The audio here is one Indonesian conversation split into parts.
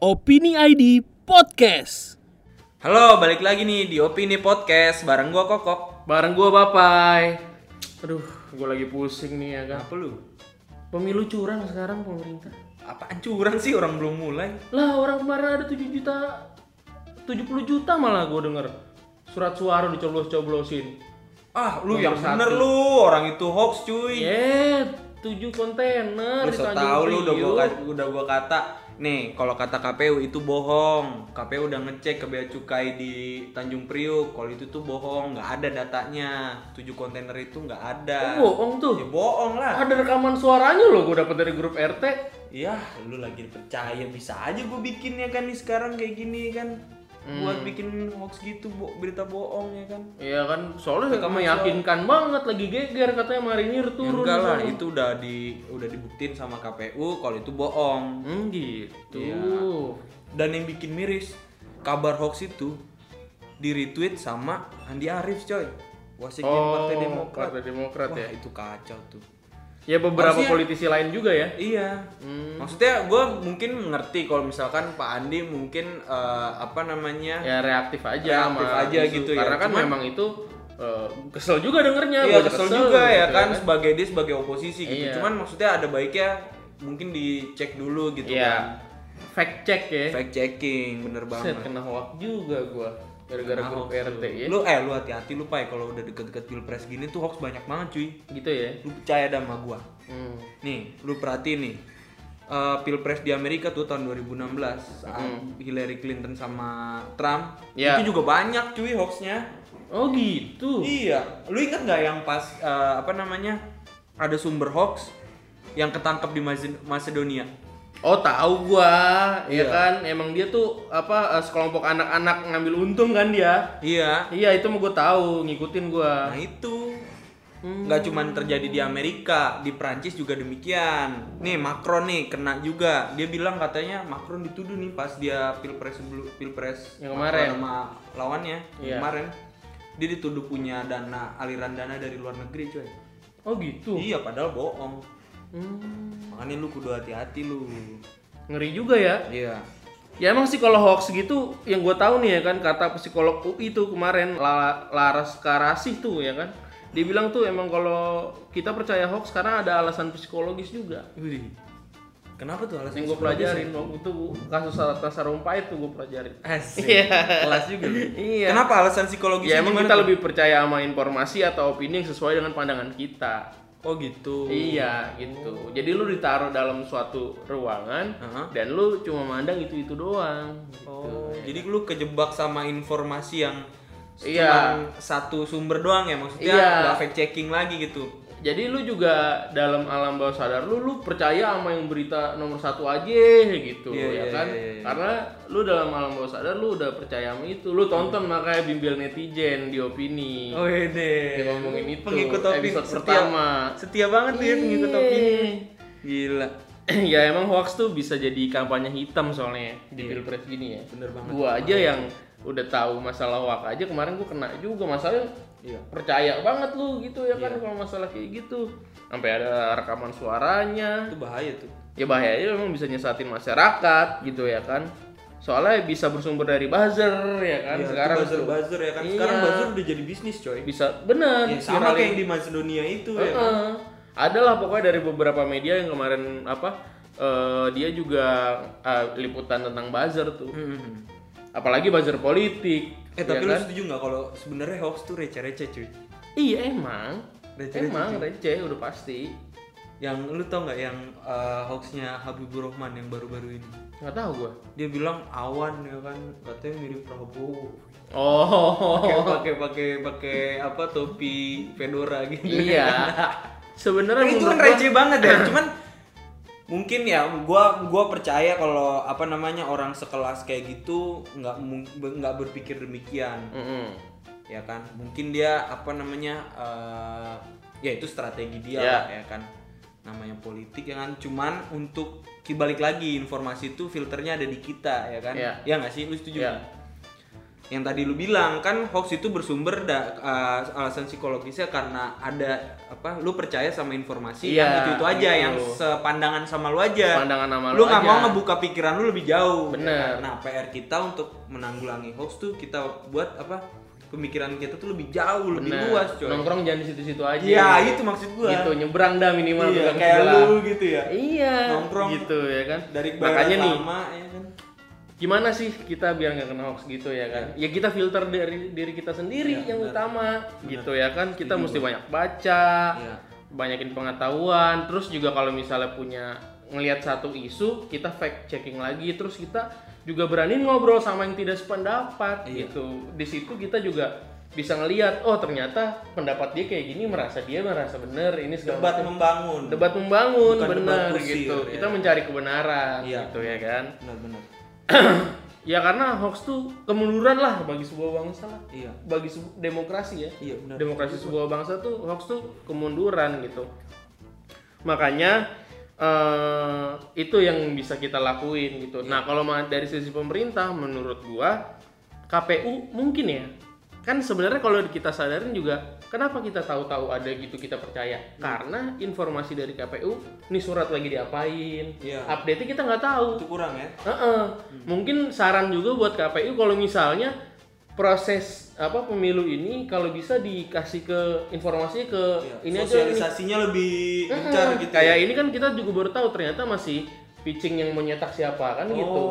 Opini ID Podcast. Halo, balik lagi nih di Opini Podcast bareng gua Kokok. Bareng gua Bapai. Aduh, gua lagi pusing nih ya kan. Apa lu? Pemilu curang sekarang pemerintah. Apaan curang sih orang belum mulai? Lah, orang kemarin ada 7 juta 70 juta malah gua denger. Surat suara dicoblos-coblosin. Ah, lu Nomor yang satu. bener lu, orang itu hoax cuy. Eh, 7 kontainer Lu di so Tanjung tau lu udah gua, udah gua kata Nih, kalau kata KPU itu bohong. KPU udah ngecek ke bea cukai di Tanjung Priuk. Kalau itu tuh bohong, nggak ada datanya. 7 kontainer itu nggak ada. Oh, bohong tuh. Ya bohong lah. Ada rekaman suaranya loh gua dapat dari grup RT. Iya, lu lagi percaya bisa aja gue bikin ya kan nih sekarang kayak gini kan. Buat bikin hoax gitu, bo berita bohong ya kan. Iya kan, soalnya Rekaman meyakinkan banget lagi geger katanya Marinir Ya turun. enggak lah, itu udah di udah dibuktiin sama KPU kalau itu bohong. Hmm, gitu. Iya. Dan yang bikin miris, kabar hoax itu di retweet sama Andi Arief coy. Wasekjen Oh, Partai Demokrat. Partai Demokrat Wah, ya. itu kacau tuh. Ya beberapa Harusnya- politisi lain juga ya. Iya. Hmm. Maksudnya gue mungkin ngerti kalau misalkan Pak Andi mungkin eh, apa namanya Ya reaktif aja Reaktif sama aja gitu ya. Karena kan Cuman- memang itu eh, kesel juga dengernya. Iya gua kesel juga ya gitu kan sebagai dia sebagai oposisi gitu. Iya. Cuman maksudnya ada baiknya mungkin dicek dulu gitu Iya. kan. Fact check ya. Fact checking bener Set, banget. kena hoax juga gua gara-gara Nah, grup RT tuh. ya. Lu eh lu hati-hati lu pai kalau udah deket-deket pilpres gini tuh hoax banyak banget cuy. Gitu ya. Lu percaya dah sama gua. Hmm. Nih, lu perhatiin nih. Eh, pilpres di Amerika tuh tahun 2016 saat Hillary Clinton sama Trump Iya. itu juga banyak cuy hoaxnya. Oh gitu. Iya, lu inget nggak yang pas eh, apa namanya ada sumber hoax yang ketangkap di Macedonia? Oh tahu gua, ya Iya. kan. Emang dia tuh apa eh, sekelompok anak-anak ngambil untung kan dia. Iya. Iya itu mau gua tahu, ngikutin gua. Nah itu Hmm. nggak cuman terjadi di Amerika, di Prancis juga demikian. Nih Macron nih kena juga. Dia bilang katanya Macron dituduh nih pas dia pilpres sebelum pilpres Yang kemarin. sama lawannya Iya. kemarin. Dia dituduh punya dana aliran dana dari luar negeri coy. Oh gitu. Iya padahal bohong. Hmm. Makanya lu kudu hati-hati lu. Ngeri juga ya. Iya. Ya emang sih kalau hoax gitu yang gue tahu nih ya kan kata psikolog UI itu kemarin La- Laras Karasih tuh ya kan dia bilang tuh emang kalau kita percaya hoax karena ada alasan psikologis juga Wih. Kenapa tuh alasan yang gue pelajarin waktu itu kasus Ratna Sarumpait tuh gue pelajarin Asik. Iya. Kelas juga. Iya. Kenapa alasan psikologis ya emang kita lebih percaya sama informasi atau opini yang sesuai dengan pandangan kita Oh gitu. iya gitu jadi lu ditaruh dalam suatu ruangan Heeh. dan lu cuma mandang itu itu doang gitu. Oh, jadi lu kejebak sama informasi yang Iya. cuman satu sumber doang ya maksudnya Iya. nggak fact checking lagi gitu. Jadi lu juga dalam alam bawah sadar lu lu percaya sama yang berita nomor satu aja gitu Iya, ya iya, kan? iya, iya. Karena lu dalam alam bawah sadar lu udah percaya sama itu. Lu tonton makanya bimbel netizen di opini. Oh deh. Dia ngomongin itu, Pengikut opini episode setia, pertama. Setia banget tuh ya pengikut opini. Gila. ya emang hoax tuh bisa jadi kampanye hitam soalnya di Iya. pilpres gini ya. Bener banget. Gua aja yang udah tahu masalah hoax aja kemarin gua kena juga masalah Iya. percaya banget lu gitu ya kan kalau masalah kayak gitu sampai ada rekaman suaranya Itu bahaya tuh. ya bahayanya memang bisa nyesatin masyarakat gitu ya kan soalnya bisa bersumber dari buzzer ya kan Iya, sekarang buzzer buzzer ya kan. Iya. Sekarang buzzer udah jadi bisnis coy. bisa benar Ya, sama kayak yang di Macedonia itu ya. kan? Heeh. ada lah pokoknya dari beberapa media yang kemarin apa eh, dia juga eh, liputan tentang buzzer tuh Hmm. apalagi buzzer politik Eh tapi ya lu kan? setuju nggak kalau sebenarnya hoax tuh receh-receh cuy? iya emang Receh-receh, emang cuy. receh udah pasti Yang lu tau nggak yang eh, hoaxnya Habibur Rahman yang baru-baru ini? nggak tahu gua Dia bilang awan ya kan katanya mirip Prabowo. oh Pakai pakai pakai apa topi fedora gitu. iya sebenarnya Nah, itu kan receh banget ya. Cuman mungkin ya gua gua percaya kalau apa namanya orang sekelas kayak gitu nggak nggak berpikir demikian Mm-mm. ya kan mungkin dia apa namanya eh, ya itu strategi dia Ya. lah, ya kan namanya politik ya kan cuman untuk balik lagi informasi itu filternya ada di kita ya kan Ya. ya nggak sih lu setuju nggak? Yang tadi lu bilang kan hoax itu bersumber da, uh, alasan psikologisnya karena ada apa lu percaya sama informasi Iya, yang itu itu aja gitu. yang sepandangan sama lu aja Pandangan sama lu lu nggak aja. mau ngebuka pikiran lu lebih jauh Bener. nah PR kita untuk menanggulangi hoax tuh kita buat apa pemikiran kita tuh lebih jauh lebih Bener. luas coy Nongkrong jangan di situ-situ aja. Iya, itu maksud gua. Gitu, nyebrang dah minimal iya, kayak sebelah. lu gitu ya Iya. Nongkrong gitu ya kan. dari makanya nih lama ya kan gimana sih kita biar nggak kena hoax gitu ya kan? Ya kita filter dari diri kita sendiri Iya, yang benar. utama gitu ya kan. Kita Setuju mesti banyak baca, Iya. banyakin pengetahuan. Terus juga kalau misalnya punya ngelihat satu isu, kita fact checking lagi. Terus kita juga berani ngobrol sama yang tidak sependapat Iya. gitu. Di situ kita juga bisa ngelihat oh ternyata pendapat dia kayak gini merasa dia merasa bener ini debat macam. membangun debat membangun Bukan bener debat kusir, gitu ya. kita mencari kebenaran Iya. gitu ya kan benar-benar ya karena hoax tuh kemunduran lah bagi sebuah bangsa lah. Iya. Bagi sebu- demokrasi ya. Iya benar. Demokrasi sebuah bangsa tuh hoax tuh kemunduran gitu. Makanya eh, itu yang bisa kita lakuin gitu. Nah kalau ma- dari sisi pemerintah menurut gua KPU mungkin ya kan sebenarnya kalau kita sadarin juga kenapa kita tahu-tahu ada gitu kita percaya karena informasi dari KPU ini surat lagi diapain Iya. update kita nggak tahu itu kurang ya Heeh. Mungkin saran juga buat KPU kalau misalnya proses apa pemilu ini kalau bisa dikasih ke informasi ke Iya. ini aja nih. sosialisasinya lebih gencar gitu Kayak ya. ini kan kita juga baru tahu ternyata masih pitching yang menyetak siapa kan gitu.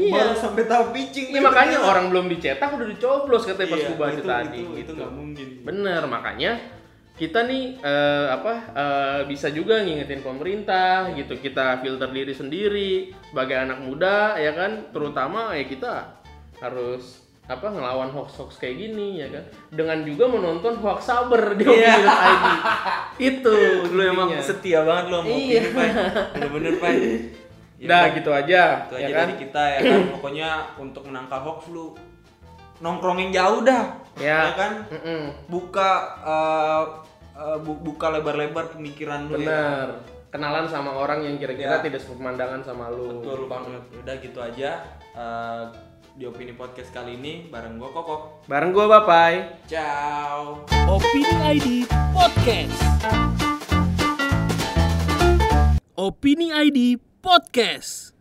Iya. baru sampai tahu pitching Iya gitu makanya ternyata. orang belum dicetak udah dicoblos katanya pas Iya, gua baca itu, tadi itu, itu gitu. nggak mungkin Bener, makanya kita nih eh, apa eh, bisa juga ngingetin pemerintah gitu. Kita filter diri sendiri sebagai anak muda ya kan, terutama ya kita harus apa ngelawan hoax-hoax kayak gini ya kan dengan juga menonton hoax saber di Iya. Opini.id itu lu emang setia banget lu sama Iya. bener-bener Pai Ya Dah udah, gitu aja itu ya aja kan? dari kita ya kan? Pokoknya untuk menangkal hoax lu nongkrongin jauh dah Ya. kan? Mm-mm. buka eh, eh, bu- buka lebar-lebar pemikiran lu ya bener. Kenalan sama orang yang kira-kira Ya. tidak sepemandangan sama lu. Betul banget. Udah gitu aja eh, di opini podcast kali ini bareng gua Koko. Bareng gua Bapai ciao. Opini ID Podcast. Opini ID Podcast.